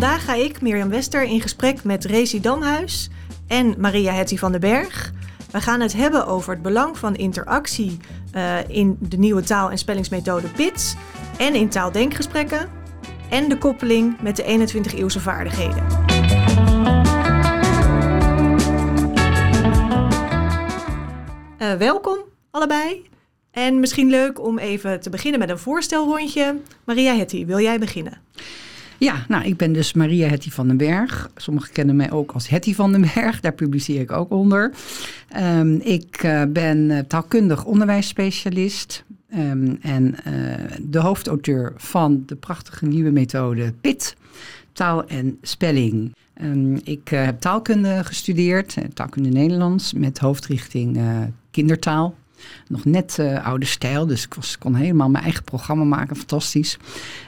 Vandaag ga ik, Mirjam Wester, in gesprek met Rezi Damhuis en Maria Hetty van den Berg. We gaan het hebben over het belang van interactie uh, in de nieuwe taal- en spellingsmethode PITS en in taaldenkgesprekken en de koppeling met de 21-eeuwse vaardigheden. Uh, welkom allebei. En misschien leuk om even te beginnen met een voorstelrondje. Maria Hetty, wil jij beginnen? Ja, nou, ik ben dus Maria Hetty van den Berg. Sommigen kennen mij ook als Hetty van den Berg. Daar publiceer ik ook onder. Um, ik uh, ben uh, taalkundig onderwijsspecialist. Um, en uh, de hoofdauteur van de prachtige nieuwe methode PIT. Taal en spelling. Um, ik heb taalkunde gestudeerd, taalkunde Nederlands, met hoofdrichting kindertaal nog net uh, oude stijl. Dus ik kon helemaal mijn eigen programma maken. Fantastisch.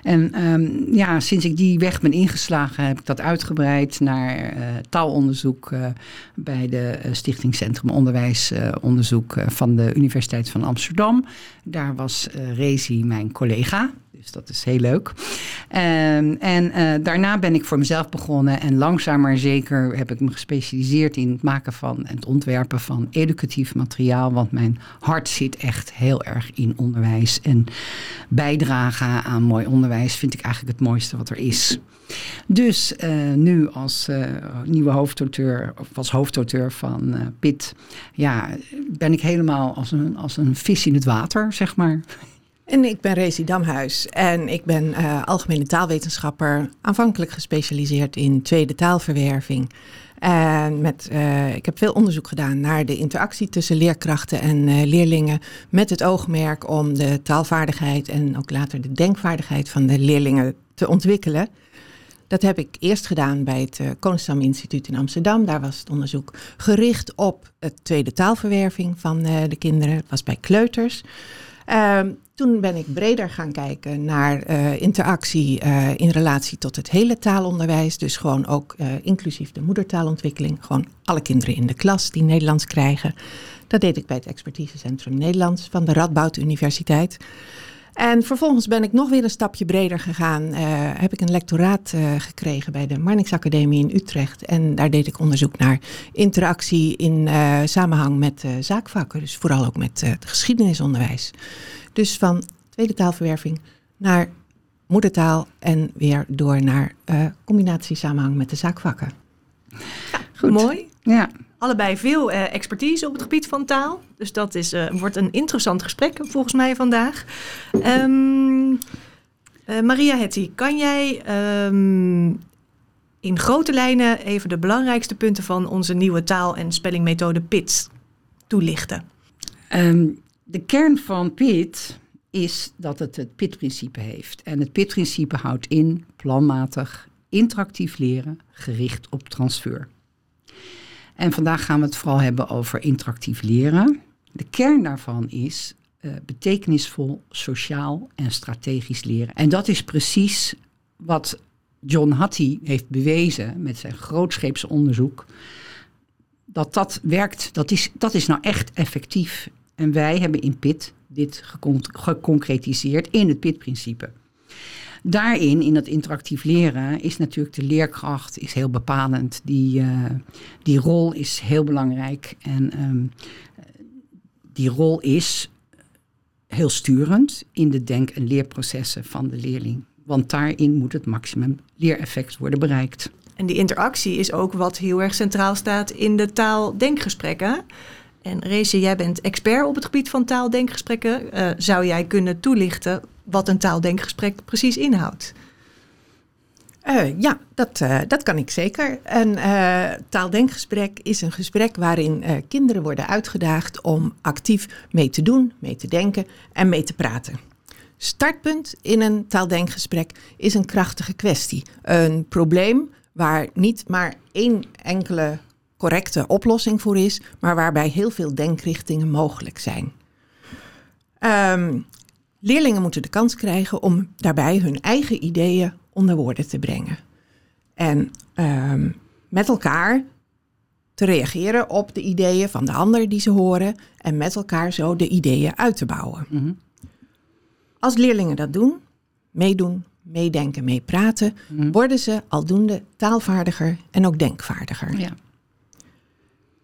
En um, ja, sinds ik die weg ben ingeslagen, heb ik dat uitgebreid naar uh, taalonderzoek uh, bij de Stichting Centrum Onderwijsonderzoek van de Universiteit van Amsterdam. Daar was Rezi mijn collega. Dus dat is heel leuk. Um, en uh, daarna ben ik voor mezelf begonnen. En langzaam maar zeker heb ik me gespecialiseerd in het maken van en het ontwerpen van educatief materiaal. Want mijn hart zit echt heel erg in onderwijs. En bijdragen aan mooi onderwijs vind ik eigenlijk het mooiste wat er is. Dus uh, nu als uh, nieuwe hoofdauteur, of als hoofdauteur van PIT, ja, ben ik helemaal als een, als een vis in het water, zeg maar. En ik ben Rezi Damhuis en ik ben uh, algemene taalwetenschapper, aanvankelijk gespecialiseerd in tweede taalverwerving. En met, uh, ik heb veel onderzoek gedaan naar de interactie tussen leerkrachten en uh, leerlingen, met het oogmerk om de taalvaardigheid en ook later de denkvaardigheid van de leerlingen te ontwikkelen. Dat heb ik eerst gedaan bij het uh, Koningsdam Instituut in Amsterdam. Daar was het onderzoek gericht op het tweede taalverwerving van de kinderen. Het was bij kleuters. Uh, toen ben ik breder gaan kijken naar uh, interactie uh, in relatie tot het hele taalonderwijs. Dus gewoon ook uh, inclusief de moedertaalontwikkeling. Gewoon alle kinderen in de klas die Nederlands krijgen. Dat deed ik bij het Expertisecentrum Nederlands van de Radboud Universiteit. En vervolgens ben ik nog weer een stapje breder gegaan. heb ik een lectoraat gekregen bij de Marnix Academie in Utrecht. En daar deed ik onderzoek naar interactie in samenhang met zaakvakken. Dus vooral ook met het geschiedenisonderwijs. Dus van tweede taalverwerving naar moedertaal en weer door naar uh, combinatie samenhang met de zaakvakken. Ja, Goed. Mooi. Ja. Allebei veel uh, expertise op het gebied van taal. Dus dat is, uh, wordt een interessant gesprek volgens mij vandaag. Um, Maria Hetty, kan jij um, in grote lijnen even de belangrijkste punten van onze nieuwe taal- en spellingmethode PITS toelichten? Um, de kern van PIT is dat het het PIT-principe heeft. En het PIT-principe houdt in planmatig, interactief leren, gericht op transfer. En vandaag gaan we het vooral hebben over interactief leren. De kern daarvan is uh, betekenisvol, sociaal en strategisch leren. En dat is precies wat John Hattie heeft bewezen met zijn grootscheepse onderzoek. Dat dat werkt, dat is, dat is nou echt effectief. En wij hebben in PIT dit geconcretiseerd in het PIT-principe. Daarin, in dat interactief leren, is natuurlijk de leerkracht is heel bepalend. Die, uh, die rol is heel belangrijk. En um, die rol is heel sturend in de denk- en leerprocessen van de leerling. Want daarin moet het maximum leereffect worden bereikt. En die interactie is ook wat heel erg centraal staat in de taaldenkgesprekken. En Reze, jij bent expert op het gebied van taaldenkgesprekken. Uh, zou jij kunnen toelichten wat een taaldenkgesprek precies inhoudt? Uh, ja, dat, uh, dat kan ik zeker. Een taaldenkgesprek is een gesprek waarin kinderen worden uitgedaagd om actief mee te doen, mee te denken en mee te praten. Startpunt in een taaldenkgesprek is een krachtige kwestie. Een probleem waar niet maar één enkele correcte oplossing voor is, maar waarbij heel veel denkrichtingen mogelijk zijn. Um, leerlingen moeten de kans krijgen om daarbij hun eigen ideeën onder woorden te brengen. En um, met elkaar te reageren op de ideeën van de ander die ze horen en met elkaar zo de ideeën uit te bouwen. Mm -hmm. Als leerlingen dat doen, meedoen, meedenken, meepraten, mm. worden ze aldoende taalvaardiger en ook denkvaardiger. Ja.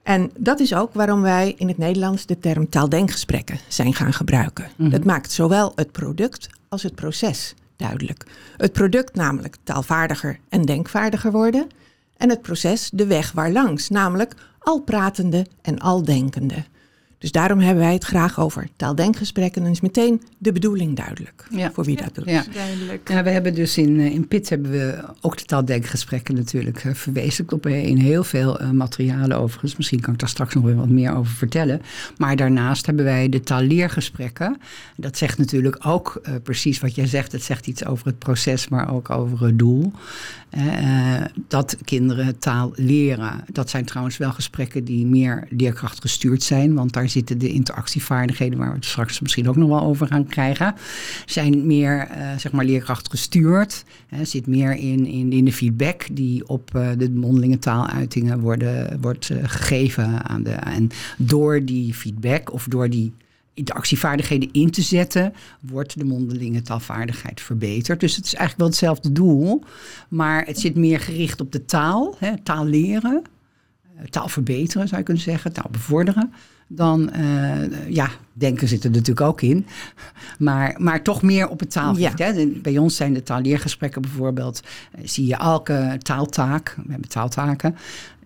En dat is ook waarom wij in het Nederlands de term taaldenkgesprekken zijn gaan gebruiken. Mhm. Dat maakt zowel het product als het proces duidelijk. Het product namelijk taalvaardiger en denkvaardiger worden. En het proces de weg waarlangs, namelijk al pratende en al denkende. Dus daarom hebben wij het graag over taaldenkgesprekken. Dan is meteen de bedoeling duidelijk voor wie dat doet. Ja. Duidelijk. Ja, we hebben dus in, eh, in PIT hebben we ook de taaldenkgesprekken natuurlijk uh, verwezenlijkt op eh, in heel veel uh, materialen overigens. Misschien kan ik daar straks nog weer wat meer over vertellen. Maar daarnaast hebben wij de taalleergesprekken. Dat zegt natuurlijk ook precies wat jij zegt. Het zegt iets over het proces, maar ook over het doel. dat kinderen taal leren. Dat zijn trouwens wel gesprekken die meer leerkracht gestuurd zijn. Want daar zitten de interactievaardigheden, waar we het straks misschien ook nog wel over gaan krijgen, zijn meer uh, zeg maar leerkracht gestuurd. Hè, zit meer in, in, de feedback die op uh, de mondelinge taaluitingen worden, wordt uh, gegeven aan de. En door die feedback of door die interactievaardigheden in te zetten, wordt de mondelinge taalvaardigheid verbeterd. Dus het is eigenlijk wel hetzelfde doel, maar het zit meer gericht op de taal, hè, taal leren, taal verbeteren zou je kunnen zeggen, taal bevorderen dan, uh, ja, denken zit er natuurlijk ook in. Maar, maar toch meer op het taalgebied. Hè? Bij ons zijn de taalleergesprekken bijvoorbeeld, eh, zie je elke taaltaak, we hebben taaltaken,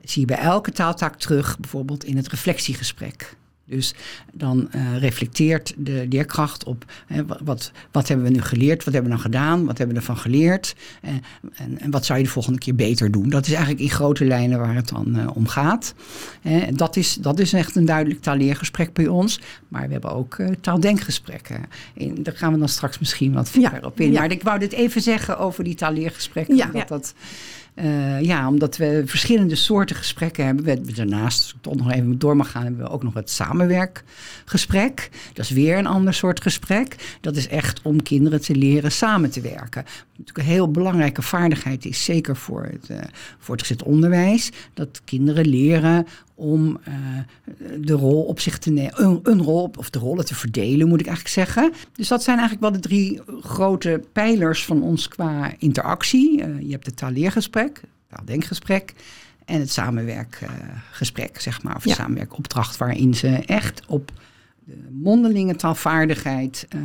zie je bij elke taaltaak terug, bijvoorbeeld in het reflectiegesprek. Dus dan uh, reflecteert de leerkracht op hè, wat, wat hebben we nu geleerd, wat hebben we nou gedaan, wat hebben we ervan geleerd en, en, en, wat zou je de volgende keer beter doen. Dat is eigenlijk in grote lijnen waar het dan uh, om gaat. Uh, dat, is, dat is echt een duidelijk taalleergesprek bij ons, maar we hebben ook taaldenkgesprekken. In, daar gaan we dan straks misschien wat verder op in. Maar ik wou dit even zeggen over die taalleergesprekken. Ja. Dat, dat, uh, ja, omdat we verschillende soorten gesprekken hebben. We, daarnaast, als ik nog even door mag gaan, hebben we ook nog het samenwerkgesprek. Dat is weer een ander soort gesprek. Dat is echt om kinderen te leren samen te werken. Natuurlijk een heel belangrijke vaardigheid is, zeker voor het uh, voortgezet onderwijs, dat kinderen leren om uh, de rol op zich te nemen, een, een, rol of de rollen te verdelen, moet ik eigenlijk zeggen. Dus dat zijn eigenlijk wel de drie grote pijlers van ons qua interactie. Uh, je hebt het taalleergesprek, taaldenkgesprek en het samenwerkgesprek, zeg maar, of ja. samenwerkopdracht, waarin ze echt op de mondelinge taalvaardigheid uh,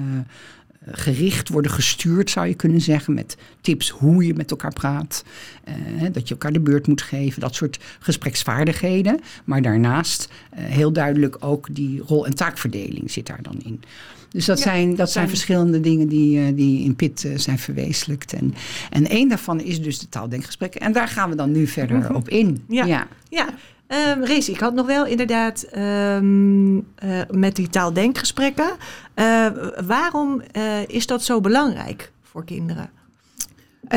gericht worden gestuurd, zou je kunnen zeggen, met tips hoe je met elkaar praat, uh, dat je elkaar de beurt moet geven, dat soort gespreksvaardigheden. Maar daarnaast uh, heel duidelijk ook die rol- en taakverdeling zit daar dan in. Dus dat, ja, zijn, dat zijn verschillende dingen die, uh, die in PIT zijn verwezenlijkt. En, en één daarvan is dus de taaldenkgesprekken. En daar gaan we dan nu verder mm -hmm. op in. Ja, ja. ja. Um, Race, ik had nog wel inderdaad um, uh, met die taaldenkgesprekken. Uh, waarom uh, is dat zo belangrijk voor kinderen?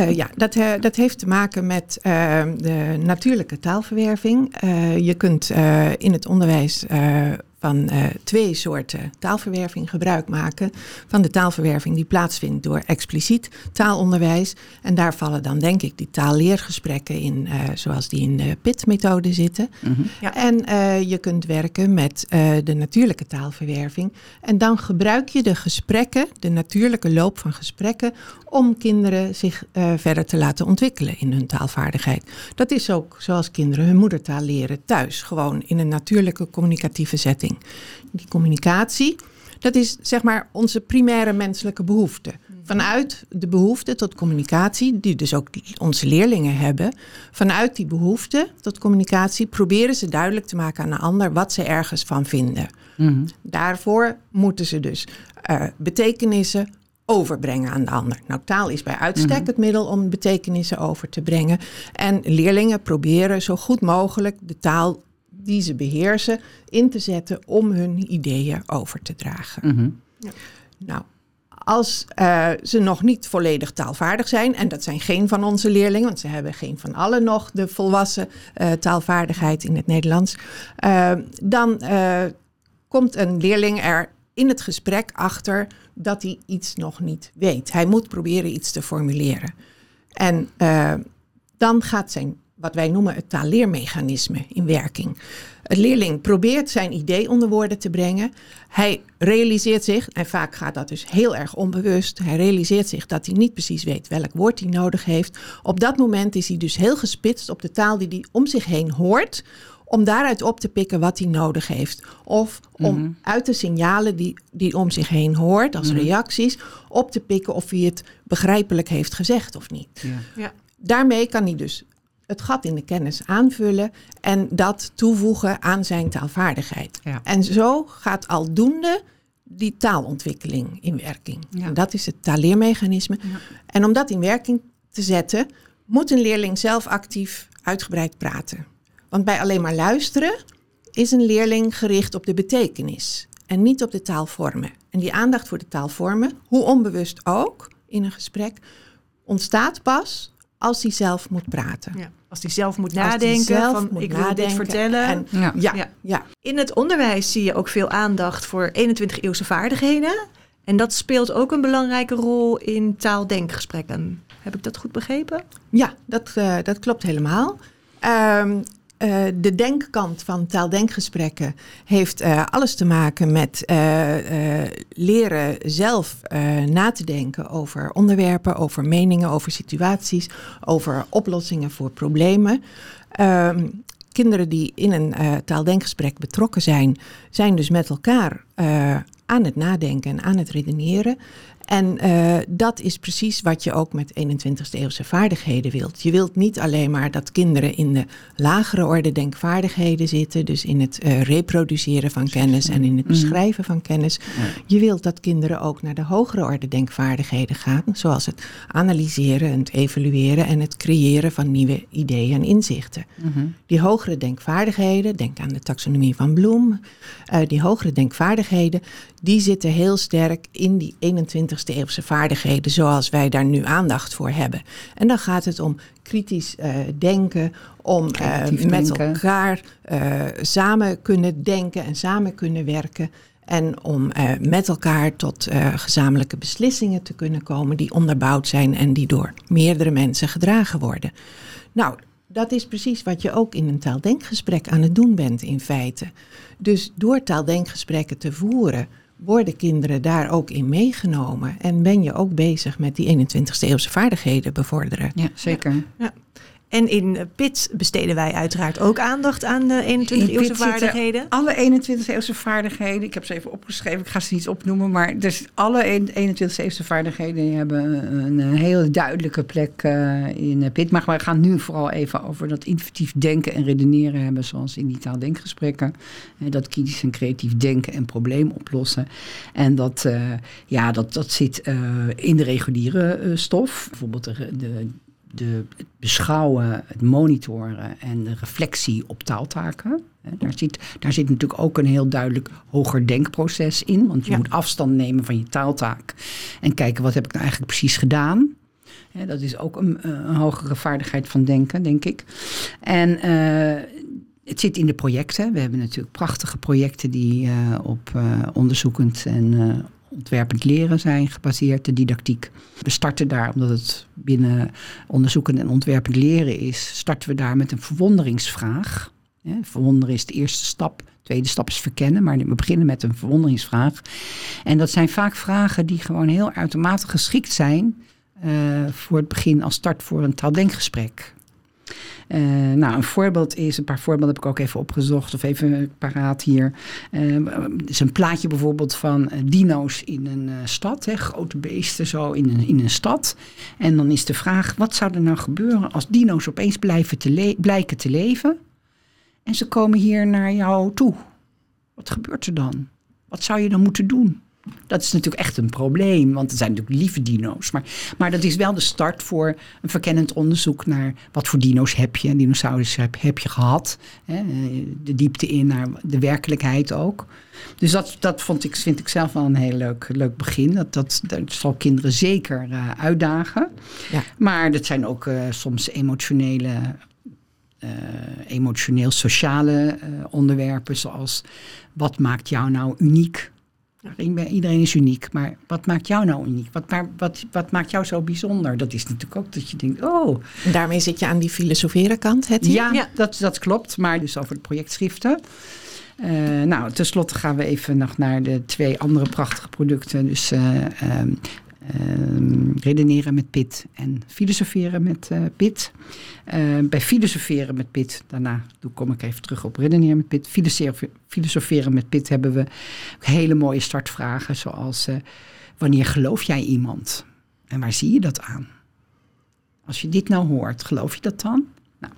ja, dat, dat heeft te maken met ehm, de natuurlijke taalverwerving. je kunt in het onderwijs van uh, twee soorten taalverwerving gebruik maken. Van de taalverwerving die plaatsvindt door expliciet taalonderwijs. En daar vallen dan denk ik die taalleergesprekken in, uh, zoals die in de PIT-methode zitten. Mm -hmm. ja. En uh, je kunt werken met de natuurlijke taalverwerving. En dan gebruik je de gesprekken, de natuurlijke loop van gesprekken, om kinderen zich verder te laten ontwikkelen in hun taalvaardigheid. Dat is ook zoals kinderen hun moedertaal leren thuis, gewoon in een natuurlijke communicatieve setting. Die communicatie, dat is zeg maar onze primaire menselijke behoefte. Vanuit de behoefte tot communicatie, die dus ook onze leerlingen hebben, vanuit die behoefte tot communicatie proberen ze duidelijk te maken aan de ander wat ze ergens van vinden. Mm-hmm. Daarvoor moeten ze dus uh, betekenissen overbrengen aan de ander. Nou, taal is bij uitstek mm-hmm. het middel om betekenissen over te brengen. En leerlingen proberen zo goed mogelijk de taal die ze beheersen in te zetten om hun ideeën over te dragen. Mm -hmm. ja. Nou, als uh, ze nog niet volledig taalvaardig zijn, en dat zijn geen van onze leerlingen, want ze hebben geen van allen nog de volwassen uh, taalvaardigheid in het Nederlands, uh, dan komt een leerling er in het gesprek achter dat hij iets nog niet weet. Hij moet proberen iets te formuleren. En dan gaat zijn wat wij noemen het taalleermechanisme in werking. Het leerling probeert zijn idee onder woorden te brengen. Hij realiseert zich, en vaak gaat dat dus heel erg onbewust, hij realiseert zich dat hij niet precies weet welk woord hij nodig heeft. Op dat moment is hij dus heel gespitst op de taal die hij om zich heen hoort, om daaruit op te pikken wat hij nodig heeft. Of om mhm. uit de signalen die hij om zich heen hoort, als mhm. reacties, op te pikken of hij het begrijpelijk heeft gezegd of niet. Ja. Ja. Daarmee kan hij dus het gat in de kennis aanvullen en dat toevoegen aan zijn taalvaardigheid. En zo gaat aldoende die taalontwikkeling in werking. En dat is het taalleermechanisme. En om dat in werking te zetten, moet een leerling zelf actief uitgebreid praten. Want bij alleen maar luisteren is een leerling gericht op de betekenis en niet op de taalvormen. En die aandacht voor de taalvormen, hoe onbewust ook in een gesprek, ontstaat pas als hij zelf moet praten. Ja, als hij zelf moet nadenken zelf van moet ik wil dit vertellen. En, ja. Ja, ja. In het onderwijs zie je ook veel aandacht voor 21 eeuwse vaardigheden. En dat speelt ook een belangrijke rol in taaldenkgesprekken. Heb ik dat goed begrepen? Ja, dat, uh, dat klopt helemaal. Um, uh, de denkkant van taaldenkgesprekken heeft uh, alles te maken met uh, leren zelf na te denken over onderwerpen, over meningen, over situaties, over oplossingen voor problemen. Ehm, kinderen die in een taaldenkgesprek betrokken zijn, zijn dus met elkaar aan het nadenken en aan het redeneren. En uh, dat is precies wat je ook met 21ste eeuwse vaardigheden wilt. Je wilt niet alleen maar dat kinderen in de lagere orde denkvaardigheden zitten, dus in het uh, reproduceren van kennis en in het mhm. beschrijven van kennis. Je wilt dat kinderen ook naar de hogere orde denkvaardigheden gaan, zoals het analyseren, het evalueren en het creëren van nieuwe ideeën en inzichten. Mhm. Die hogere denkvaardigheden, denk aan de taxonomie van Bloem, uh, die hogere denkvaardigheden, die zitten heel sterk in die 21ste eeuwse vaardigheden zoals wij daar nu aandacht voor hebben. En dan gaat het om kritisch uh, denken, om uh, met elkaar uh, samen kunnen denken en samen kunnen werken. En om met elkaar tot gezamenlijke beslissingen te kunnen komen die onderbouwd zijn en die door meerdere mensen gedragen worden. Nou, dat is precies wat je ook in een taaldenkgesprek aan het doen bent in feite. Dus door taaldenkgesprekken te voeren, worden kinderen daar ook in meegenomen? En ben je ook bezig met die 21ste eeuwse vaardigheden bevorderen? Ja, zeker. Ja. En in PIT besteden wij uiteraard ook aandacht aan de 21 eeuwse vaardigheden. Alle 21 eeuwse vaardigheden, ik heb ze even opgeschreven, ik ga ze niet opnoemen, maar dus alle 21 eeuwse vaardigheden hebben een heel duidelijke plek uh, in PIT. Maar we gaan nu vooral even over dat intuïtief denken en redeneren hebben, zoals in die taaldenkgesprekken. dat kritisch en creatief denken en probleem oplossen. En dat, ja, dat, dat zit in de reguliere stof. Bijvoorbeeld de, de de, het beschouwen, het monitoren en de reflectie op taaltaken. Daar zit, daar zit natuurlijk ook een heel duidelijk hoger denkproces in. Want je moet afstand nemen van je taaltaak. En kijken wat heb ik nou eigenlijk precies gedaan. dat is ook een, een, hogere vaardigheid van denken, denk ik. En uh, het zit in de projecten. We hebben natuurlijk prachtige projecten die uh, op uh, onderzoekend en ontwerpend leren zijn gebaseerd, de didactiek. We starten daar, omdat het binnen onderzoekend en ontwerpend leren is, starten we daar met een verwonderingsvraag. verwonderen is de eerste stap. De tweede stap is verkennen, maar we beginnen met een verwonderingsvraag. En dat zijn vaak vragen die gewoon heel automatisch geschikt zijn uh, voor het begin als start voor een taaldenkgesprek. Uh, nou, een voorbeeld is, een paar voorbeelden heb ik ook even opgezocht of even paraat hier. Uh, is een plaatje bijvoorbeeld van uh, dino's in een stad, hè, grote beesten zo in een, in een stad. En dan is de vraag, wat zou er nou gebeuren als dino's opeens blijven te blijken te leven en ze komen hier naar jou toe? Wat gebeurt er dan? Wat zou je dan moeten doen? Dat is natuurlijk echt een probleem, want het zijn natuurlijk lieve dino's. Maar, maar dat is wel de start voor een verkennend onderzoek naar wat voor dino's heb je, dinosaurus heb, heb je gehad. Hè, de diepte in naar de werkelijkheid ook. Dus dat, dat vond ik, vind ik zelf wel een heel leuk, leuk begin. Dat, dat, dat zal kinderen zeker uh, uitdagen. Ja. Maar dat zijn ook uh, soms emotionele uh, emotioneel-sociale uh, onderwerpen, zoals wat maakt jou nou uniek? Iedereen is uniek, maar wat maakt jou nou uniek? Wat, wat, wat maakt jou zo bijzonder? Dat is natuurlijk ook dat je denkt, oh. En daarmee zit je aan die filosoferen kant, het ja, ja, Dat, dat klopt, maar dus over de projectschriften. Uh, nou, tenslotte gaan we even nog naar de twee andere prachtige producten. Dus uh, redeneren met Pit en filosoferen met uh, Pit. bij filosoferen met Pit, daarna kom ik even terug op redeneren met Pit. Filosoferen met Pit hebben we hele mooie startvragen, zoals wanneer geloof jij iemand? En waar zie je dat aan? Als je dit nou hoort, geloof je dat dan? Nou,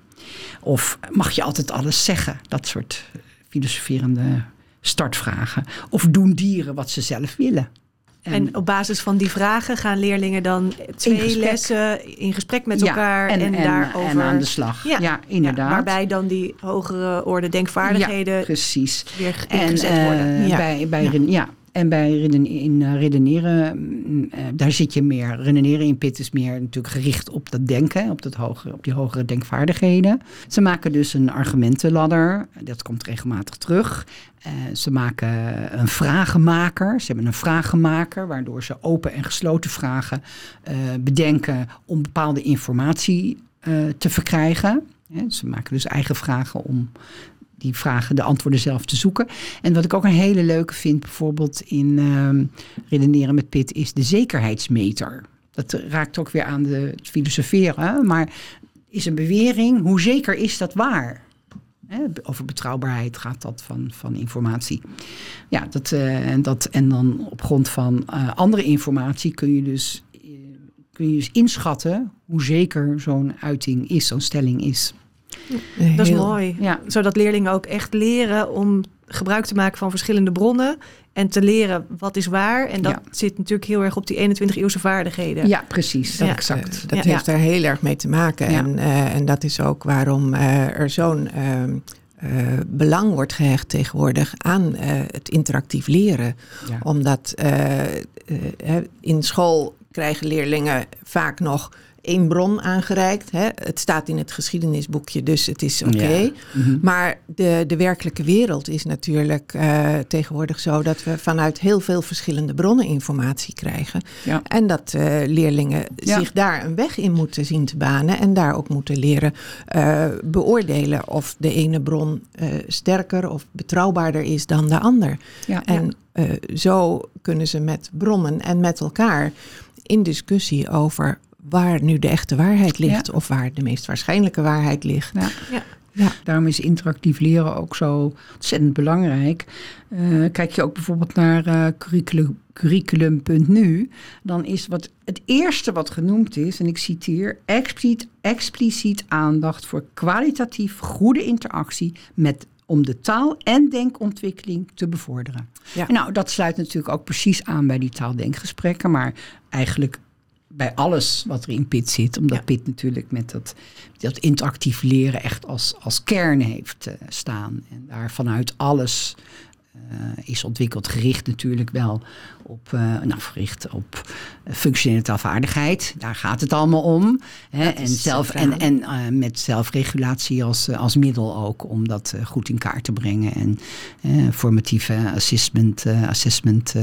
of mag je altijd alles zeggen? Dat soort filosoferende startvragen. Of doen dieren wat ze zelf willen? En, op basis van die vragen gaan leerlingen dan twee lessen in gesprek met elkaar en, en, daarover. En aan de slag. Ja, inderdaad. waarbij dan die hogere orde denkvaardigheden precies. weer ingezet en, worden. Uh, bij, bij, ja. En bij eh, redeneren, mm, eh, daar zit je meer. Redeneren in PIT is meer natuurlijk gericht op dat denken, op, dat hogere, op die hogere denkvaardigheden. Ze maken dus een argumentenladder, dat komt regelmatig terug. Uh, ze maken een vragenmaker. Ze hebben een vragenmaker, waardoor ze open en gesloten vragen bedenken om bepaalde informatie te verkrijgen. ze maken dus eigen vragen om die vragen de antwoorden zelf te zoeken. En wat ik ook een hele leuke vind, bijvoorbeeld in uh, redeneren met Pit, is de zekerheidsmeter. Dat raakt ook weer aan de filosoferen, maar is een bewering, hoe zeker is dat waar? over betrouwbaarheid gaat dat van, van informatie. Ja, dat, uh, en, dat, en dan op grond van uh, andere informatie kun je dus, uh, kun je dus inschatten hoe zeker zo'n uiting is, zo'n stelling is. Dat is mooi. Ja. Zodat leerlingen ook echt leren om gebruik te maken van verschillende bronnen. En te leren wat is waar. En dat zit natuurlijk heel erg op die 21 eeuwse vaardigheden. Ja, precies. Ja. Exact. dat heeft daar heel erg mee te maken. En, uh, en dat is ook waarom uh, er zo'n uh, belang wordt gehecht tegenwoordig aan het interactief leren. Omdat in school krijgen leerlingen vaak nog één bron aangereikt. Hè. Het staat in het geschiedenisboekje, dus het is oké. Mhm. Maar de, de werkelijke wereld is natuurlijk uh, tegenwoordig zo dat we vanuit heel veel verschillende bronnen informatie krijgen. Ja. En dat uh, leerlingen zich daar een weg in moeten zien te banen en daar ook moeten leren uh, beoordelen of de ene bron sterker of betrouwbaarder is dan de ander. En zo kunnen ze met bronnen en met elkaar in discussie over waar nu de echte waarheid ligt of waar de meest waarschijnlijke waarheid ligt. Ja. ja. Ja. Daarom is interactief leren ook zo ontzettend belangrijk. Uh, kijk je ook bijvoorbeeld naar uh, curriculum, curriculum.nu, dan is wat het eerste wat genoemd is, en ik citeer, expliciet, expliciet aandacht voor kwalitatief goede interactie met om de taal- en denkontwikkeling te bevorderen. Ja. nou, dat sluit natuurlijk ook precies aan bij die taaldenkgesprekken, maar eigenlijk bij alles wat er in PIT zit. Omdat ja. PIT natuurlijk met dat, dat interactief leren echt als, als kern heeft uh, staan. En daar vanuit alles is ontwikkeld, gericht natuurlijk wel op, uh, nou, gericht op functionele taalvaardigheid. Daar gaat het allemaal om. Hè? En, zelf, en, en uh, met zelfregulatie als, als middel ook om dat goed in kaart te brengen. En formatieve assessment, assessment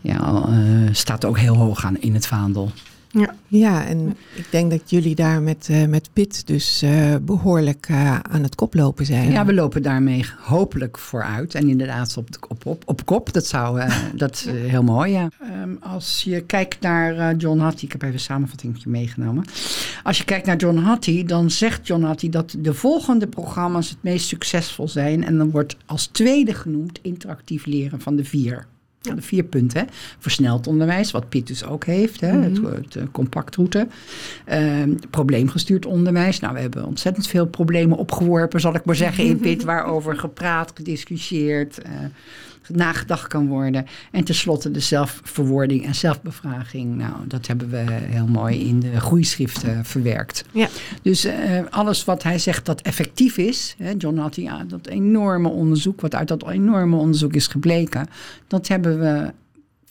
ja, staat ook heel hoog aan in het vaandel. Ja, ja en ik denk dat jullie daar met, uh, met PIT dus uh, behoorlijk uh, aan het koplopen zijn. Ja, we lopen daarmee hopelijk vooruit. En inderdaad op, op, op, op kop, dat zou dat is heel mooi, ja. Um, als je kijkt naar John Hattie, ik heb even een samenvatting meegenomen. Als je kijkt naar John Hattie, dan zegt John Hattie dat de volgende programma's het meest succesvol zijn. En dan wordt als tweede genoemd interactief leren van de vier. De vier punten. Hè. Versneld onderwijs, wat Piet dus ook heeft. Hè, het, mhm. het, compactroute. Uh, probleemgestuurd onderwijs. Nou, we hebben ontzettend veel problemen opgeworpen, zal ik maar zeggen, in Pit. Waarover gepraat, gediscussieerd. Uh, nagedacht kan worden. En tenslotte de zelfverwoording en zelfbevraging. Nou, dat hebben we heel mooi in de groeischriften verwerkt. Ja. Dus uh, alles wat hij zegt dat effectief is, hè, John had ja, dat enorme onderzoek, wat uit dat enorme onderzoek is gebleken, dat hebben we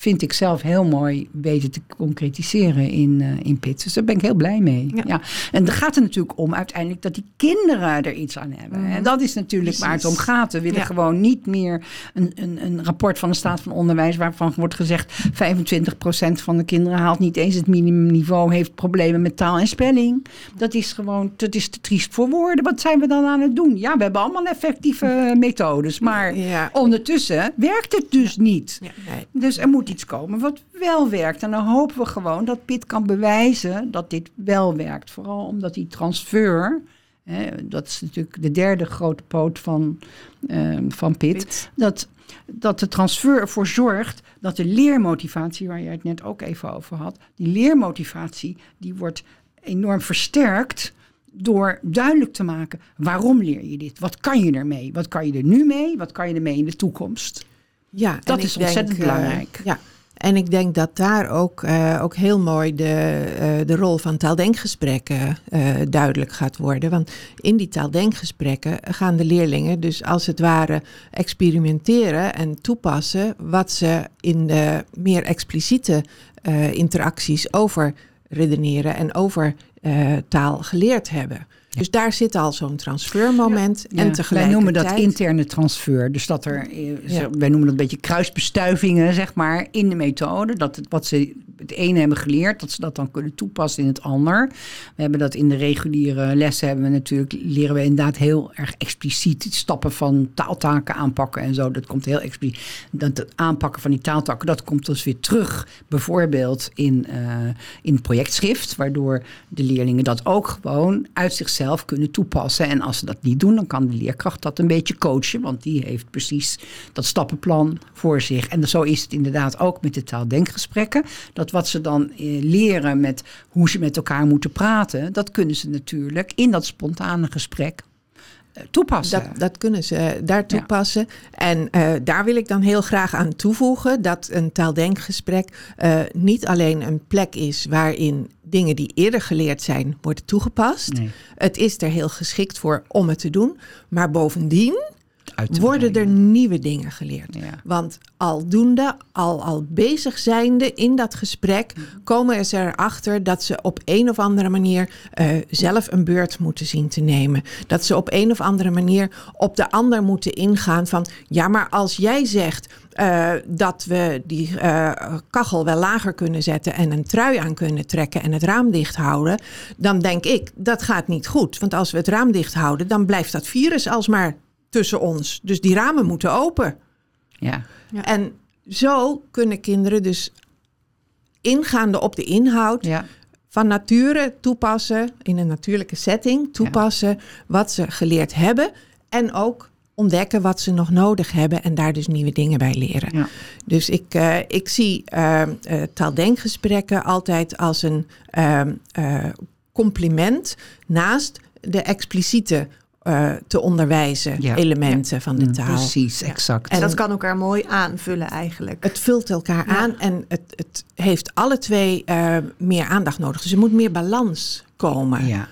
vind ik zelf heel mooi weten te concretiseren in, uh, in PIT. Dus daar ben ik heel blij mee. Ja. En dan gaat er natuurlijk om uiteindelijk dat die kinderen er iets aan hebben. Mhm. En dat is natuurlijk waar het om gaat. We willen gewoon niet meer een, een, een rapport van de staat van onderwijs waarvan wordt gezegd 25% van de kinderen haalt niet eens het minimumniveau, heeft problemen met taal en spelling. Dat is gewoon, dat is te triest voor woorden. Wat zijn we dan aan het doen? Ja, we hebben allemaal effectieve methodes, maar ondertussen werkt het dus niet. Nee. Dus er moet iets komen wat wel werkt. En dan hopen we gewoon dat Pit kan bewijzen dat dit wel werkt. Vooral omdat die transfer, hè, dat is natuurlijk de derde grote poot van, uh, van Pit, Dat, dat de transfer ervoor zorgt dat de leermotivatie, waar je het net ook even over had, die leermotivatie, die wordt enorm versterkt door duidelijk te maken waarom leer je dit? Wat kan je ermee? Wat kan je er nu mee? Wat kan je ermee in de toekomst? Ja, dat is ontzettend denk, belangrijk. ja, en ik denk dat daar ook, uh, ook heel mooi de, uh, de rol van taaldenkgesprekken uh, duidelijk gaat worden. Want in die taaldenkgesprekken gaan de leerlingen dus als het ware experimenteren en toepassen wat ze in de meer expliciete interacties over redeneren en over taal geleerd hebben. Dus daar zit al zo'n transfermoment. En tegelijkertijd... Wij noemen dat interne transfer. Dus dat er, wij noemen dat een beetje kruisbestuivingen, zeg maar, in de methode. Dat het, wat ze het ene hebben geleerd, dat ze dat dan kunnen toepassen in het ander. We hebben dat in de reguliere lessen hebben we natuurlijk, leren we inderdaad heel erg expliciet stappen van taaltaken aanpakken en zo. Dat komt heel expliciet. Dat het aanpakken van die taaltakken, dat komt dus weer terug, bijvoorbeeld in, uh, in projectschrift, waardoor de leerlingen dat ook gewoon uit zichzelf kunnen toepassen. En als ze dat niet doen, dan kan de leerkracht dat een beetje coachen, want die heeft precies dat stappenplan voor zich. En zo is het inderdaad ook met de taaldenkgesprekken. Dat wat ze dan eh, leren met hoe ze met elkaar moeten praten, dat kunnen ze natuurlijk in dat spontane gesprek toepassen. Dat, dat, kunnen ze daar toepassen. En uh, daar wil ik dan heel graag aan toevoegen dat een taaldenkgesprek uh, niet alleen een plek is waarin dingen die eerder geleerd zijn worden toegepast. Nee. Het is er heel geschikt voor om het te doen. Maar bovendien worden er nieuwe dingen geleerd. Want aldoende, al, al bezig zijnde in dat gesprek, komen ze erachter dat ze op een of andere manier uh, zelf een beurt moeten zien te nemen. Dat ze op een of andere manier op de ander moeten ingaan van, ja, maar als jij zegt uh, dat we die uh, kachel wel lager kunnen zetten en een trui aan kunnen trekken en het raam dicht houden, dan denk ik dat gaat niet goed. Want als we het raam dicht houden, dan blijft dat virus alsmaar tussen ons. Dus die ramen moeten open. Ja. En zo kunnen kinderen dus ingaande op de inhoud ja. van nature toepassen, in een natuurlijke setting toepassen wat ze geleerd hebben. En ook ontdekken wat ze nog nodig hebben en daar dus nieuwe dingen bij leren. Ja. Dus ik, uh, ik zie uh, uh, taaldenkgesprekken altijd als een ehm, compliment naast de expliciete uh, te onderwijzen, elementen van de mm, taal. Precies, exact. En dat kan elkaar mooi aanvullen eigenlijk. Het vult elkaar aan en het, het heeft alle twee uh, meer aandacht nodig. Dus er moet meer balans komen. Ja,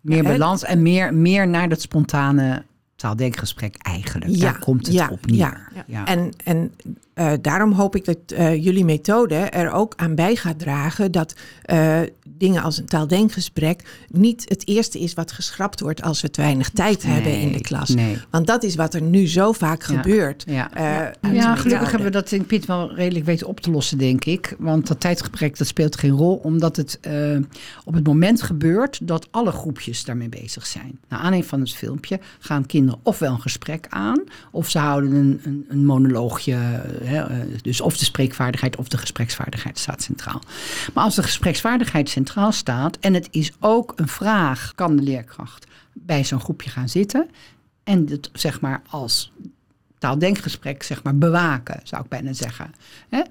meer balans en meer, meer naar dat spontane taaldenkgesprek eigenlijk. Daar komt het op neer. Ja. En, en uh, daarom hoop ik dat uh, jullie methode er ook aan bij gaat dragen dat uh, dingen als een taaldenkgesprek niet het eerste is wat geschrapt wordt als we te weinig tijd nee, hebben in de klas. Nee. Want dat is wat er nu zo vaak ja. gebeurt. Ja, ja gelukkig hebben we dat in Piet wel redelijk weten op te lossen, denk ik. Want dat tijdgebrek dat speelt geen rol, omdat het op het moment gebeurt dat alle groepjes daarmee bezig zijn. Naar aanleiding van het filmpje gaan kinderen ofwel een gesprek aan, of ze houden een, een, een monoloogje eh, dus of de spreekvaardigheid of de gespreksvaardigheid staat centraal. Maar als de gespreksvaardigheid centraal staat en het is ook een vraag, kan de leerkracht bij zo'n groepje gaan zitten en het zeg maar als taaldenkgesprek zeg maar bewaken, zou ik bijna zeggen.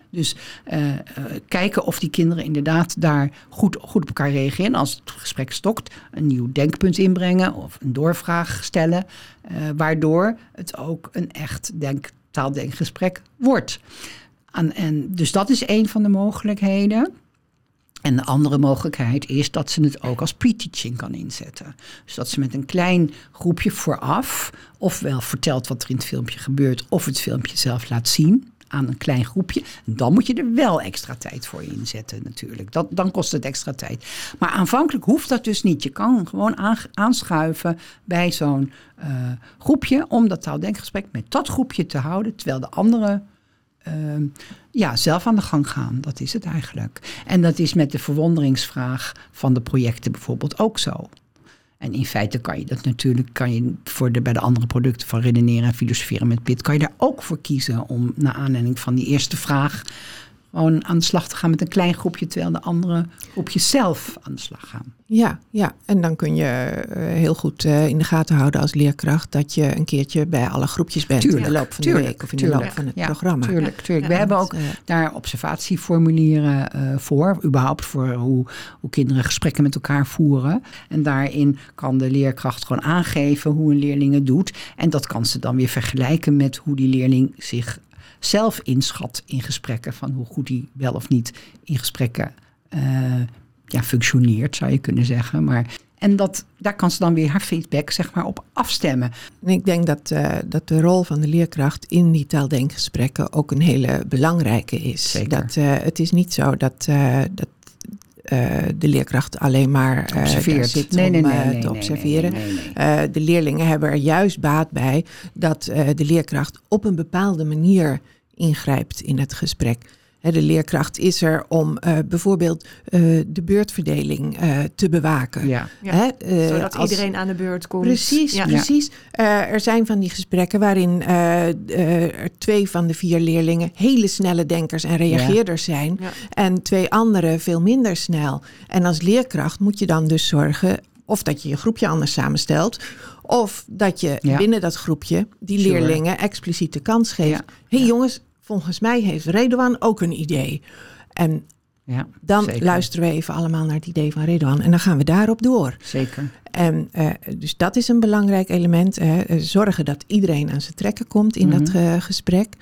Dus uh, uh, kijken of die kinderen inderdaad daar goed, goed op elkaar reageren. Als het gesprek stokt, een nieuw denkpunt inbrengen of een doorvraag stellen, waardoor het ook een echt denk, taaldenkgesprek wordt. En, en, dus dat is een van de mogelijkheden. En de andere mogelijkheid is dat ze het ook als pre-teaching kan inzetten. Dus dat ze met een klein groepje vooraf ofwel vertelt wat er in het filmpje gebeurt, of het filmpje zelf laat zien. Aan een klein groepje. Dan moet je er wel extra tijd voor inzetten natuurlijk. Dat, dan kost het extra tijd. Maar aanvankelijk hoeft dat dus niet. Je kan gewoon aanschuiven bij zo'n uh, groepje om dat taaldenkgesprek met dat groepje te houden, terwijl de anderen uh, ja, zelf aan de gang gaan. Dat is het eigenlijk. En dat is met de verwonderingsvraag van de projecten bijvoorbeeld ook zo. En in feite kan je dat natuurlijk, kan je voor de, bij de andere producten van redeneren en filosoferen met PIT, kan je daar ook voor kiezen om naar aanleiding van die eerste vraag gewoon aan de slag te gaan met een klein groepje, terwijl de andere groepjes zelf aan de slag gaan. Ja, ja. en dan kun je eh, heel goed eh, in de gaten houden als leerkracht dat je een keertje bij alle groepjes bent tuurlijk, in de loop van de week of in de loop van het programma. Tuurlijk, tuurlijk. We hebben ook uh, daar observatieformulieren voor, überhaupt voor hoe, hoe kinderen gesprekken met elkaar voeren. En daarin kan de leerkracht gewoon aangeven hoe een leerling het doet. En dat kan ze dan weer vergelijken met hoe die leerling zich zelf inschat in gesprekken. Van hoe goed hij wel of niet in gesprekken uh, ja, functioneert, zou je kunnen zeggen. Maar, en dat, daar kan ze dan weer haar feedback zeg maar, op afstemmen. En ik denk dat, uh, dat de rol van de leerkracht in die taaldenkgesprekken ook een hele belangrijke is. Zeker. Dat, uh, het is niet zo dat, dat uh, de leerkracht alleen maar uh, Observeert. zit nee, om nee, nee, uh, te observeren. nee, nee, nee. de leerlingen hebben er juist baat bij dat de leerkracht op een bepaalde manier ingrijpt in het gesprek. De leerkracht is er om uh, bijvoorbeeld uh, de beurtverdeling uh, te bewaken. Ja. Ja, zodat als... iedereen aan de beurt komt. Precies, ja. precies. er zijn van die gesprekken waarin er twee van de vier leerlingen hele snelle denkers en reageerders zijn. Ja. En twee anderen veel minder snel. En als leerkracht moet je dan dus zorgen of dat je je groepje anders samenstelt. Of dat je Ja. binnen dat groepje die Sure. leerlingen expliciet de kans geeft. Ja. Hé hey Ja. jongens, volgens mij heeft Redouan ook een idee. En Ja, dan zeker. luisteren we even allemaal naar het idee van Redouan. En dan gaan we daarop door. Zeker. En eh, dus dat is een belangrijk element. hè. Eh, zorgen dat iedereen aan zijn trekken komt in dat Mhm. eh, gesprek.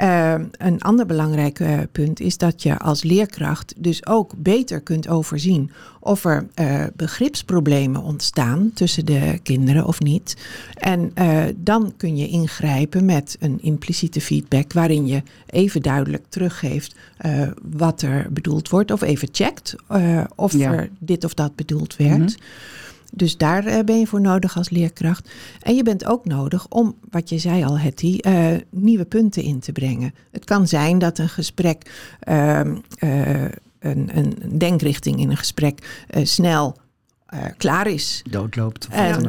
Eh, een ander belangrijk eh, punt is dat je als leerkracht dus ook beter kunt overzien of er eh, begripsproblemen ontstaan tussen de kinderen of niet. En dan kun je ingrijpen met een impliciete feedback waarin je even duidelijk teruggeeft wat er bedoeld wordt of even checkt of Ja. er dit of dat bedoeld werd. Mhm. Dus daar eh, ben je voor nodig als leerkracht. En je bent ook nodig om, wat je zei al, Hetty, eh, nieuwe punten in te brengen. Het kan zijn dat een gesprek, ehm, eh, een, een denkrichting in een gesprek eh, snel eh, klaar is. Doodloopt. En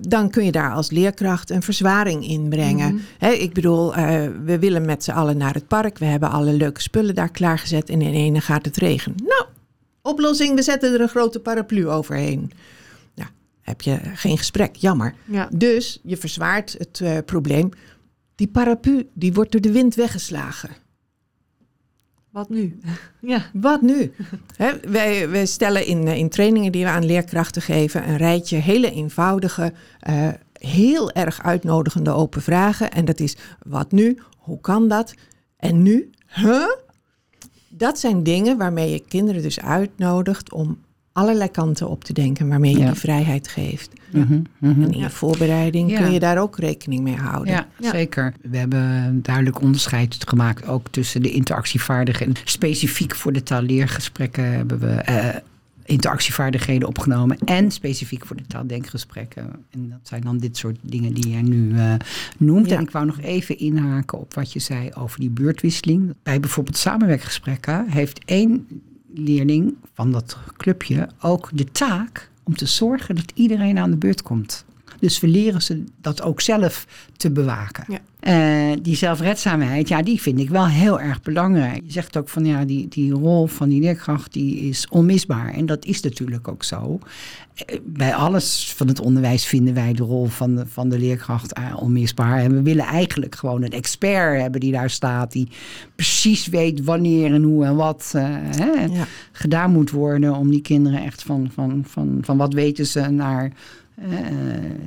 dan eh, kun je daar als leerkracht een verzwaring in brengen. Mhm. Hè, ik bedoel, eh, we willen met z'n allen naar het park. We hebben alle leuke spullen daar klaargezet. En in ene gaat het regenen. Nou, oplossing, we zetten er een grote paraplu overheen. Heb je geen gesprek, jammer. Ja. Dus je verzwaart het eh, probleem. Die paraplu, die wordt door de wind weggeslagen. Wat nu? ja. Wat nu? Wij, wij stellen in, eh, in trainingen die we aan leerkrachten geven een rijtje hele eenvoudige, eh, heel erg uitnodigende open vragen. En dat is: wat nu? Hoe kan dat? En nu? Huh? Dat zijn dingen waarmee je kinderen dus uitnodigt om allerlei kanten op te denken, waarmee je Ja. die vrijheid geeft. Mhm, mhm. En in je voorbereiding Ja. kun je daar ook rekening mee houden. Ja, Ja. zeker. We hebben een duidelijk onderscheid gemaakt ook tussen de interactievaardigheden. Specifiek voor de taalleergesprekken hebben we eh, interactievaardigheden opgenomen. En specifiek voor de taaldenkgesprekken. En dat zijn dan dit soort dingen die je nu eh, noemt. Ja. En ik wou nog even inhaken op wat je zei over die buurtwisseling. Bij bijvoorbeeld samenwerkgesprekken heeft één leerling van dat clubje ook de taak om te zorgen dat iedereen aan de beurt komt. Dus we leren ze dat ook zelf te bewaken. Ja. Eh, die zelfredzaamheid, ja, die vind ik wel heel erg belangrijk. Je zegt ook van ja, die, die rol van die leerkracht die is onmisbaar. En dat is natuurlijk ook zo. Eh, Bij alles van het onderwijs vinden wij de rol van de, van de leerkracht eh, onmisbaar. En we willen eigenlijk gewoon een expert hebben die daar staat, die precies weet wanneer en hoe en wat hè, Ja. gedaan moet worden om die kinderen echt van, van, van, van wat weten ze naar eh,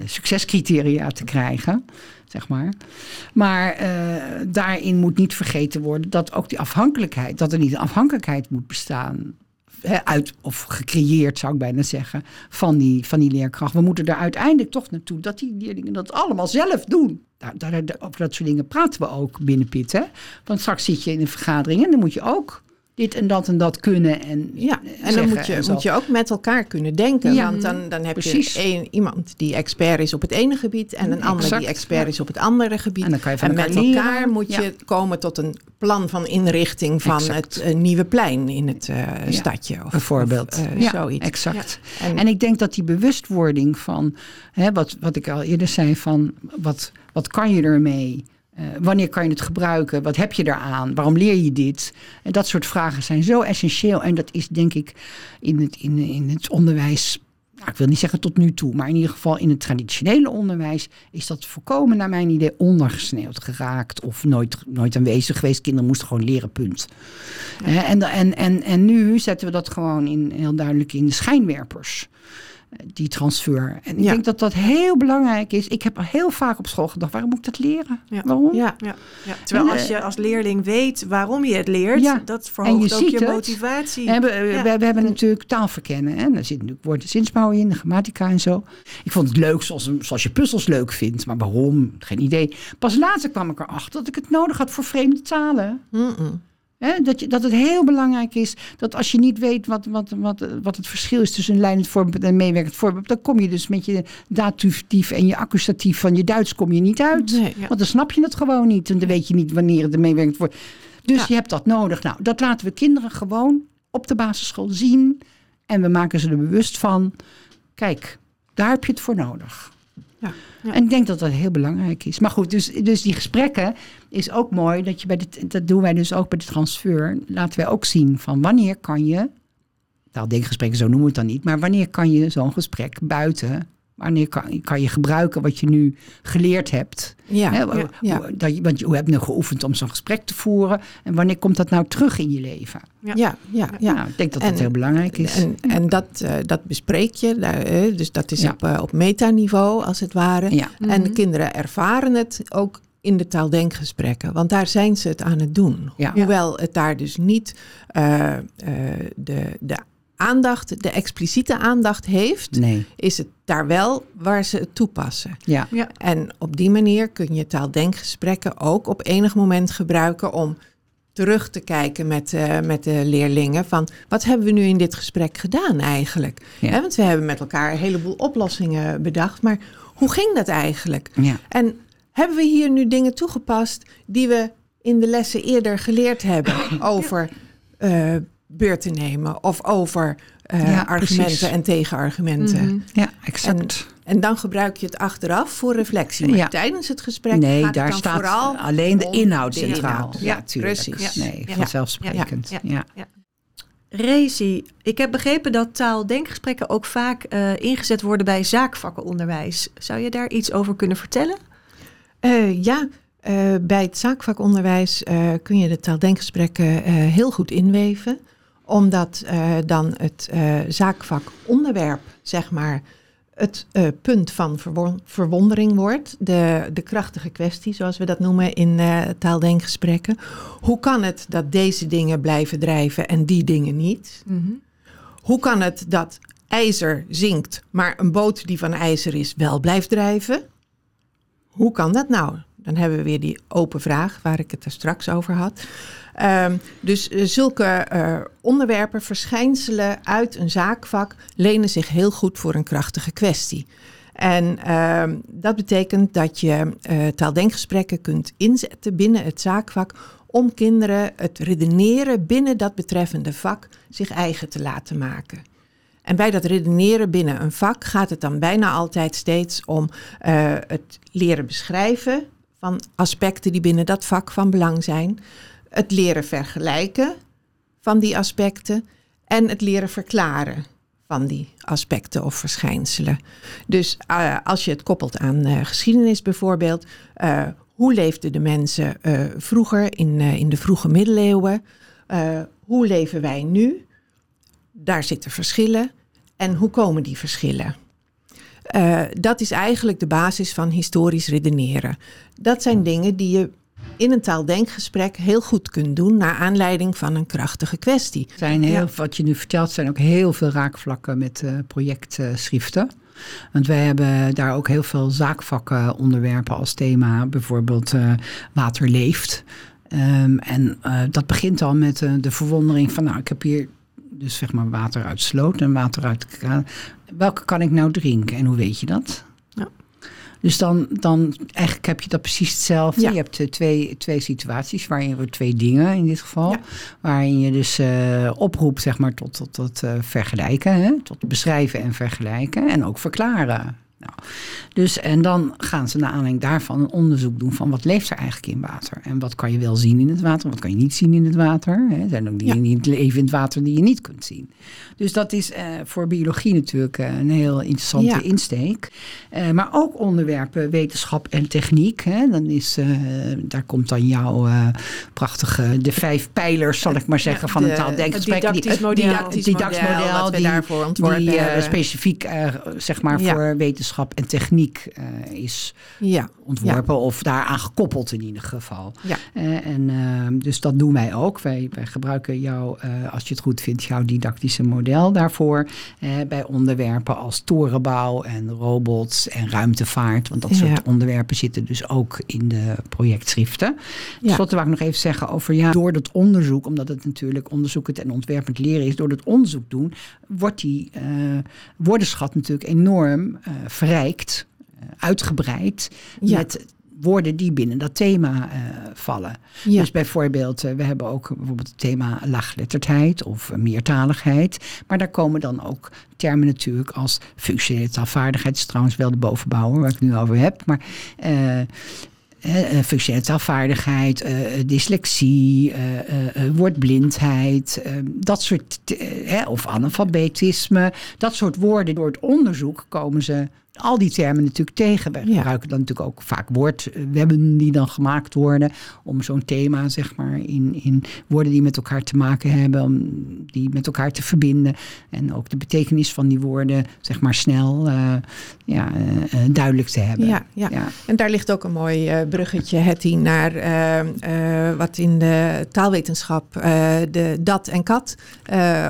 succescriteria te krijgen, zeg maar. Maar eh, daarin moet niet vergeten worden dat ook die afhankelijkheid, dat er niet een afhankelijkheid moet bestaan uit, of gecreëerd zou ik bijna zeggen, van die, van die leerkracht. We moeten er uiteindelijk toch naartoe dat die leerlingen dat allemaal zelf doen. Daar, daar, over dat soort dingen praten we ook binnen PIT. Hè? Want straks zit je in een vergadering en dan moet je ook dit en dat en dat kunnen. En, ja, en dan moet je, moet je ook met elkaar kunnen denken. want dan, dan heb je een, iemand die expert is op het ene gebied en een ander die expert is op het andere gebied. En, dan kan je van met elkaar moet je komen tot een plan van inrichting van het uh, nieuwe plein in het uh, stadje. Of, bijvoorbeeld. Of, uh, zoiets. Exact. En, en, ik denk dat die bewustwording van, hè, wat, wat ik al eerder zei, van wat, wat kan je ermee? Uh, wanneer kan je het gebruiken? Wat heb je eraan? Waarom leer je dit? En dat soort vragen zijn zo essentieel. En dat is denk ik in het, in, in het onderwijs. Nou, ik wil niet zeggen tot nu toe, maar in ieder geval in het traditionele onderwijs is dat volkomen naar mijn idee ondergesneeuwd geraakt of nooit, nooit aanwezig geweest. Kinderen moesten gewoon leren, punt. Ja. en, en, en, en nu zetten we dat gewoon in, heel duidelijk in de schijnwerpers die transfer. En ik denk dat dat heel belangrijk is. Ik heb heel vaak op school gedacht, waarom moet ik dat leren? Waarom? Ja. Ja. Terwijl als je als leerling weet waarom je het leert, dat verhoogt je ook je motivatie. we, we, we, hebben natuurlijk taalverkennen. Hè? Daar zit natuurlijk woorden zinsbouw in, de grammatica en zo. Ik vond het leuk zoals, zoals je puzzels leuk vindt. Maar waarom? Geen idee. Pas later kwam ik erachter dat ik het nodig had voor vreemde talen. Mm -mm dat, je, dat het heel belangrijk is dat als je niet weet wat, wat, wat, wat het verschil is tussen een leidend voorbeeld en meewerkend voorbeeld, dan kom je dus met je datatief en je accusatief van je Duits kom je niet uit. Want dan snap je het gewoon niet en dan weet je niet wanneer het meewerkend wordt. Dus je hebt dat nodig. Nou, dat laten we kinderen gewoon op de basisschool zien en we maken ze er bewust van. Kijk, daar heb je het voor nodig. Ja, En ik denk dat dat heel belangrijk is. Maar goed, dus, dus die gesprekken is ook mooi. Dat, je bij de, dat doen wij dus ook bij de transfer. Laten wij ook zien van wanneer kan je... Taaldenkgesprekken, zo noemen we het dan niet. Maar wanneer kan je zo'n gesprek buiten Wanneer kan, kan je gebruiken wat je nu geleerd hebt? Ja, Hè, ja, Dat je, want je hebt nu geoefend om zo'n gesprek te voeren. En wanneer komt dat nou terug in je leven? Ja, ja, ja. Nou, ik denk dat dat heel belangrijk is. En, en dat, uh, dat bespreek je. Uh, dus dat is op, uh, op metaniveau, als het ware. En de mhm. kinderen ervaren het ook in de taaldenkgesprekken. Want daar zijn ze het aan het doen. Hoewel het daar dus niet de, de aandacht, de expliciete aandacht heeft, nee. is het daar wel waar ze het toepassen. Ja. ja. En op die manier kun je taaldenkgesprekken ook op enig moment gebruiken om terug te kijken met, uh, met de leerlingen van wat hebben we nu in dit gesprek gedaan eigenlijk? Ja. want we hebben met elkaar een heleboel oplossingen bedacht, maar hoe ging dat eigenlijk? Ja. En hebben we hier nu dingen toegepast die we in de lessen eerder geleerd hebben over uh, beurt te nemen of over uh, argumenten en tegenargumenten. Mm Ja, exact. En, en, dan gebruik je het achteraf voor reflectie. Maar ja. tijdens het gesprek nee, gaat daar dan staat vooral alleen de inhoud centraal. Ja, precies. Nee, vanzelfsprekend. Ja. ja. Rezi, ik heb begrepen dat taaldenkgesprekken ook vaak uh, ingezet worden bij zaakvakkenonderwijs. Zou je daar iets over kunnen vertellen? Uh, ja, uh, bij het zaakvakonderwijs kun je de taaldenkgesprekken heel goed inweven omdat uh, dan het uh, zaakvakonderwerp, zeg maar, het uh, punt van verwondering wordt. De, de krachtige kwestie, zoals we dat noemen in taaldenkgesprekken. Hoe kan het dat deze dingen blijven drijven en die dingen niet? Mm -hmm. Hoe kan het dat ijzer zinkt, maar een boot die van ijzer is wel blijft drijven? Hoe kan dat nou? Dan hebben we weer die open vraag waar ik het er straks over had. Um, dus uh, zulke uh, onderwerpen, verschijnselen uit een zaakvak, lenen zich heel goed voor een krachtige kwestie. En uh, dat betekent dat je uh, taaldenkgesprekken kunt inzetten binnen het zaakvak om kinderen het redeneren binnen dat betreffende vak zich eigen te laten maken. En bij dat redeneren binnen een vak gaat het dan bijna altijd steeds om het leren beschrijven van aspecten die binnen dat vak van belang zijn het leren vergelijken van die aspecten en het leren verklaren van die aspecten of verschijnselen. Dus uh, als je het koppelt aan uh, geschiedenis bijvoorbeeld, uh, hoe leefden de mensen vroeger in, in de vroege middeleeuwen? hoe leven wij nu? Daar zitten verschillen. En hoe komen die verschillen? dat is eigenlijk de basis van historisch redeneren. Dat zijn dingen die je in een taaldenkgesprek heel goed kunt doen naar aanleiding van een krachtige kwestie. Zijn heel, Wat je nu vertelt, zijn ook heel veel raakvlakken met uh, projectschriften. Want wij hebben daar ook heel veel zaakvakken onderwerpen als thema. Bijvoorbeeld uh, Water leeft. Um, en uh, dat begint al met uh, de verwondering van, nou, ik heb hier dus zeg maar water uit sloot en water uit de kraan. Welke kan ik nou drinken en hoe weet je dat? Dus dan, dan eigenlijk heb je dat precies hetzelfde. Ja. Je hebt uh, twee, twee situaties, waarin je twee dingen in dit geval, ja. waarin je dus uh, oproept zeg maar tot, tot, tot uh, vergelijken, hè? tot beschrijven en vergelijken en ook verklaren. Nou, dus, en dan gaan ze naar aanleiding daarvan een onderzoek doen van wat leeft er eigenlijk in water. En wat kan je wel zien in het water, wat kan je niet zien in het water. Er zijn ook dingen ja. die leven in het water die je niet kunt zien. Dus dat is uh, voor biologie natuurlijk uh, een heel interessante ja. insteek. Uh, maar ook onderwerpen wetenschap en techniek. Hè. Dan is, daar komt dan jouw prachtige, de vijf pijlers zal ik maar zeggen, van een taaldenkgesprek. Het didactisch model. Didactisch, model, die, daarvoor ontworpen die specifiek zeg maar voor wetenschap en techniek uh, is ja. ontworpen ja. of daaraan gekoppeld in ieder geval. Ja. Uh, en uh, dus dat doen wij ook. Wij, wij gebruiken jou, als je het goed vindt, jouw didactische model daarvoor bij onderwerpen als torenbouw en robots en ruimtevaart. Want dat soort onderwerpen zitten dus ook in de projectschriften. Ten slotte wou ik nog even zeggen over ja, door dat onderzoek, omdat het natuurlijk onderzoekend en ontwerpend leren is, door dat onderzoek doen, wordt die woordenschat natuurlijk enorm verrijkt, uh, uitgebreid ja. met woorden die binnen dat thema uh, vallen. Ja. Dus bijvoorbeeld, uh, we hebben ook bijvoorbeeld het thema laaggeletterdheid of meertaligheid. Maar daar komen dan ook termen natuurlijk als functionele taalvaardigheid. is trouwens wel de bovenbouwer waar ik het nu over heb. Maar uh, functionele taalvaardigheid, dyslexie, woordblindheid, dat soort, of analfabetisme, dat soort woorden. Door het onderzoek komen ze al die termen natuurlijk tegen. We ja. gebruiken dan natuurlijk ook vaak woordwebben die dan gemaakt worden om zo'n thema, zeg maar, in, in woorden die met elkaar te maken hebben, om die met elkaar te verbinden. En ook de betekenis van die woorden, zeg maar, snel uh, ja, uh, duidelijk te hebben. Ja, ja, ja. en daar ligt ook een mooi uh, bruggetje, Hetty, naar wat in de taalwetenschap de dat en kat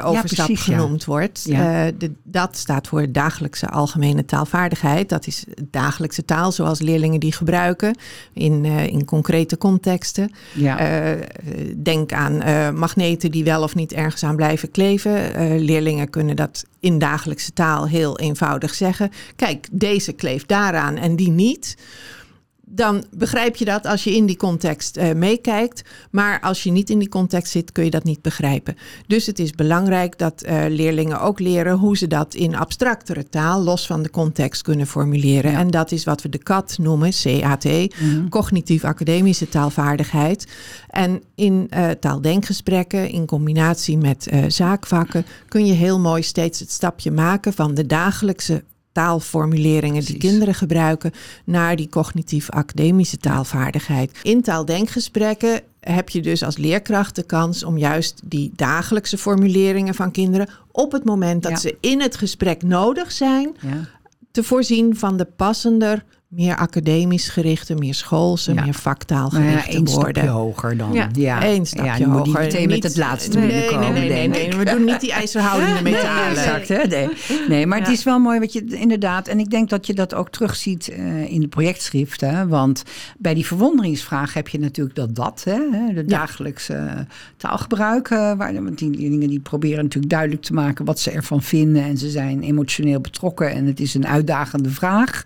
overstap ja, precies, genoemd wordt. de dat staat voor dagelijkse algemene taalvaardigheid dat is dagelijkse taal, zoals leerlingen die gebruiken in, uh, in concrete contexten. Ja. Uh, denk aan uh, magneten die wel of niet ergens aan blijven kleven. leerlingen kunnen dat in dagelijkse taal heel eenvoudig zeggen. Kijk, deze kleeft daaraan en die niet dan begrijp je dat als je in die context uh, meekijkt. Maar als je niet in die context zit, kun je dat niet begrijpen. Dus het is belangrijk dat uh, leerlingen ook leren hoe ze dat in abstractere taal, los van de context, kunnen formuleren. Ja. En dat is wat we de CAT noemen, CAT, mm -hmm. cognitief-academische taalvaardigheid. En in uh, taaldenkgesprekken, in combinatie met zaakvakken, kun je heel mooi steeds het stapje maken van de dagelijkse taalformuleringen die kinderen gebruiken naar die cognitief-academische taalvaardigheid. In taaldenkgesprekken heb je dus als leerkracht de kans om juist die dagelijkse formuleringen van kinderen op het moment dat ja. ze in het gesprek nodig zijn, ja. te voorzien van de passender meer academisch gerichte, meer schoolse, ja. meer vaktaalgerichte nou ja, worden. hoger dan. Ja, ja. één stapje ja, hoger. Niet meteen met het laatste nee, binnenkomen, nee, nee, nee, nee, We doen niet die ijzerhoudende metalen. Nee, exact, hè? Nee. nee, maar het is wel mooi wat je inderdaad... en ik denk dat je dat ook terugziet uh, in de projectschriften. Want bij die verwonderingsvraag heb je natuurlijk dat dat, hè, de dagelijkse taalgebruik. Uh, waar, want die leerlingen die proberen natuurlijk duidelijk te maken wat ze ervan vinden. En ze zijn emotioneel betrokken en het is een uitdagende vraag.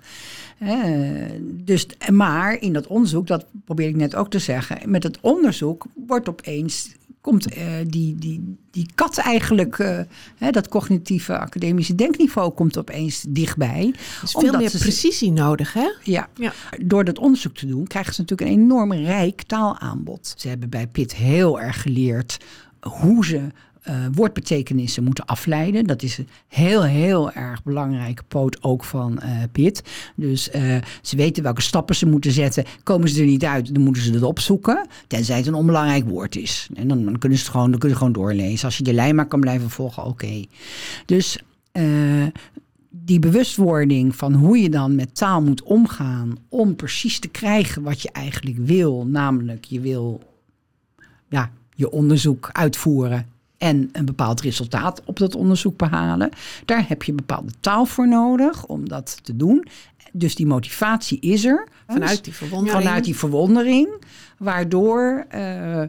Dus, maar in dat onderzoek, dat probeer ik net ook te zeggen, met het onderzoek wordt opeens komt uh, die, die, die kat eigenlijk, uh, hè, dat cognitieve academische denkniveau komt opeens dichtbij. Er is veel meer precisie nodig, hè? Ja. ja. Door dat onderzoek te doen krijgen ze natuurlijk een enorm rijk taalaanbod. Ze hebben bij Pitt heel erg geleerd hoe ze uh, woordbetekenissen moeten afleiden. Dat is een heel, heel erg belangrijke poot ook van uh, Pitt. Dus uh, ze weten welke stappen ze moeten zetten. Komen ze er niet uit, dan moeten ze dat opzoeken. Tenzij het een onbelangrijk woord is. En dan, kunnen ze het gewoon, dan kunnen ze gewoon doorlezen. Als je de lijn maar kan blijven volgen, oké. Dus die bewustwording van hoe je dan met taal moet omgaan om precies te krijgen wat je eigenlijk wil, namelijk je wil ja, je onderzoek uitvoeren en een bepaald resultaat op dat onderzoek behalen. Daar heb je bepaalde taal voor nodig om dat te doen. Dus die motivatie is er. Vanuit die verwondering. Vanuit die verwondering. Waardoor uh,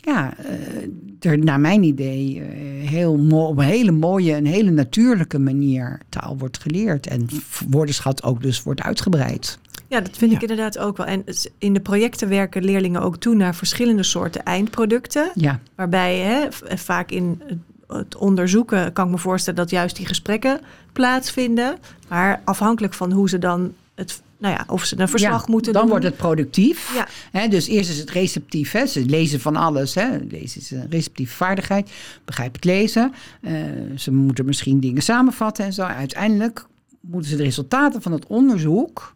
ja, uh, er naar mijn idee uh, heel op een hele mooie en hele natuurlijke manier taal wordt geleerd. En woordenschat ook dus wordt uitgebreid. Ja, dat vind ik inderdaad ook wel. En in de projecten werken leerlingen ook toe naar verschillende soorten eindproducten. Ja. Waarbij hè, vaak in het onderzoeken kan ik me voorstellen dat juist die gesprekken plaatsvinden. Maar afhankelijk van hoe ze dan het nou ja, of ze een verslag moeten dan doen. Dan wordt het productief. Ja. dus eerst is het receptief. Hè. Ze lezen van alles. Hè. Lezen is een receptieve vaardigheid. Begrijp het lezen. Uh, ze moeten misschien dingen samenvatten en zo. Uiteindelijk moeten ze de resultaten van het onderzoek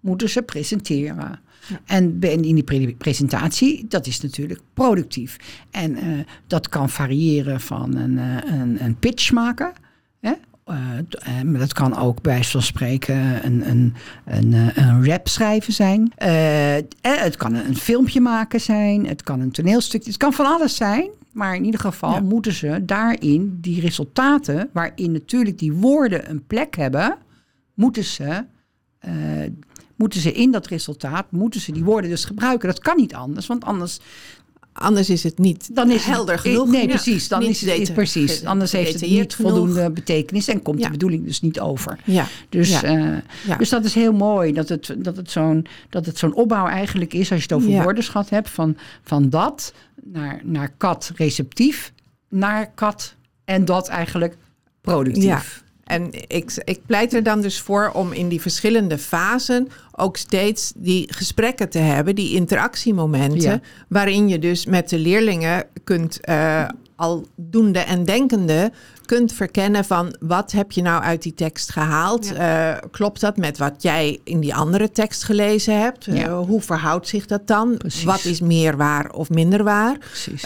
moeten ze presenteren. Ja. En in die presentatie, dat is natuurlijk productief. En uh, dat kan variëren van een, uh, een, een pitch maken. Hè? Uh, maar dat kan ook bij van spreken een, een, een, een rap schrijven zijn. het kan een filmpje maken zijn. Het kan een toneelstuk. Het kan van alles zijn. Maar in ieder geval ja. moeten ze daarin die resultaten, waarin natuurlijk die woorden een plek hebben, moeten ze moeten ze in dat resultaat, moeten ze die woorden dus gebruiken. Dat kan niet anders, want anders... Anders is het niet dan is helder het, genoeg. Nee, precies. Dan is het precies. Anders heeft het niet voldoende betekenis en komt de bedoeling dus niet over. Ja. Dus, uh, dus dat is heel mooi dat het, dat het zo'n zo'n opbouw eigenlijk is, als je het over woordenschat hebt, van, van dat naar, naar kat receptief, naar kat en dat eigenlijk productief. En ik, ik pleit er dan dus voor om in die verschillende fasen ook steeds die gesprekken te hebben, die interactiemomenten, waarin je dus met de leerlingen kunt uh, al doende en denkende kunt verkennen van wat heb je nou uit die tekst gehaald? Uh, klopt dat met wat jij in die andere tekst gelezen hebt? Uh, hoe verhoudt zich dat dan? Precies. Wat is meer waar of minder waar?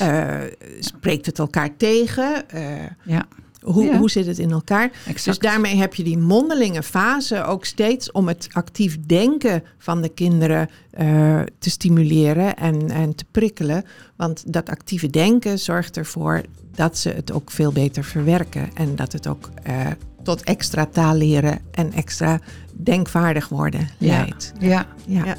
Uh, spreekt het elkaar tegen? ja. Hoe, hoe zit het in elkaar? Dus daarmee heb je die mondelinge fase ook steeds om het actief denken van de kinderen uh, te stimuleren en, en te prikkelen. Want dat actieve denken zorgt ervoor dat ze het ook veel beter verwerken. En dat het ook uh, tot extra taal leren en extra denkvaardig worden leidt. ja. ja. ja.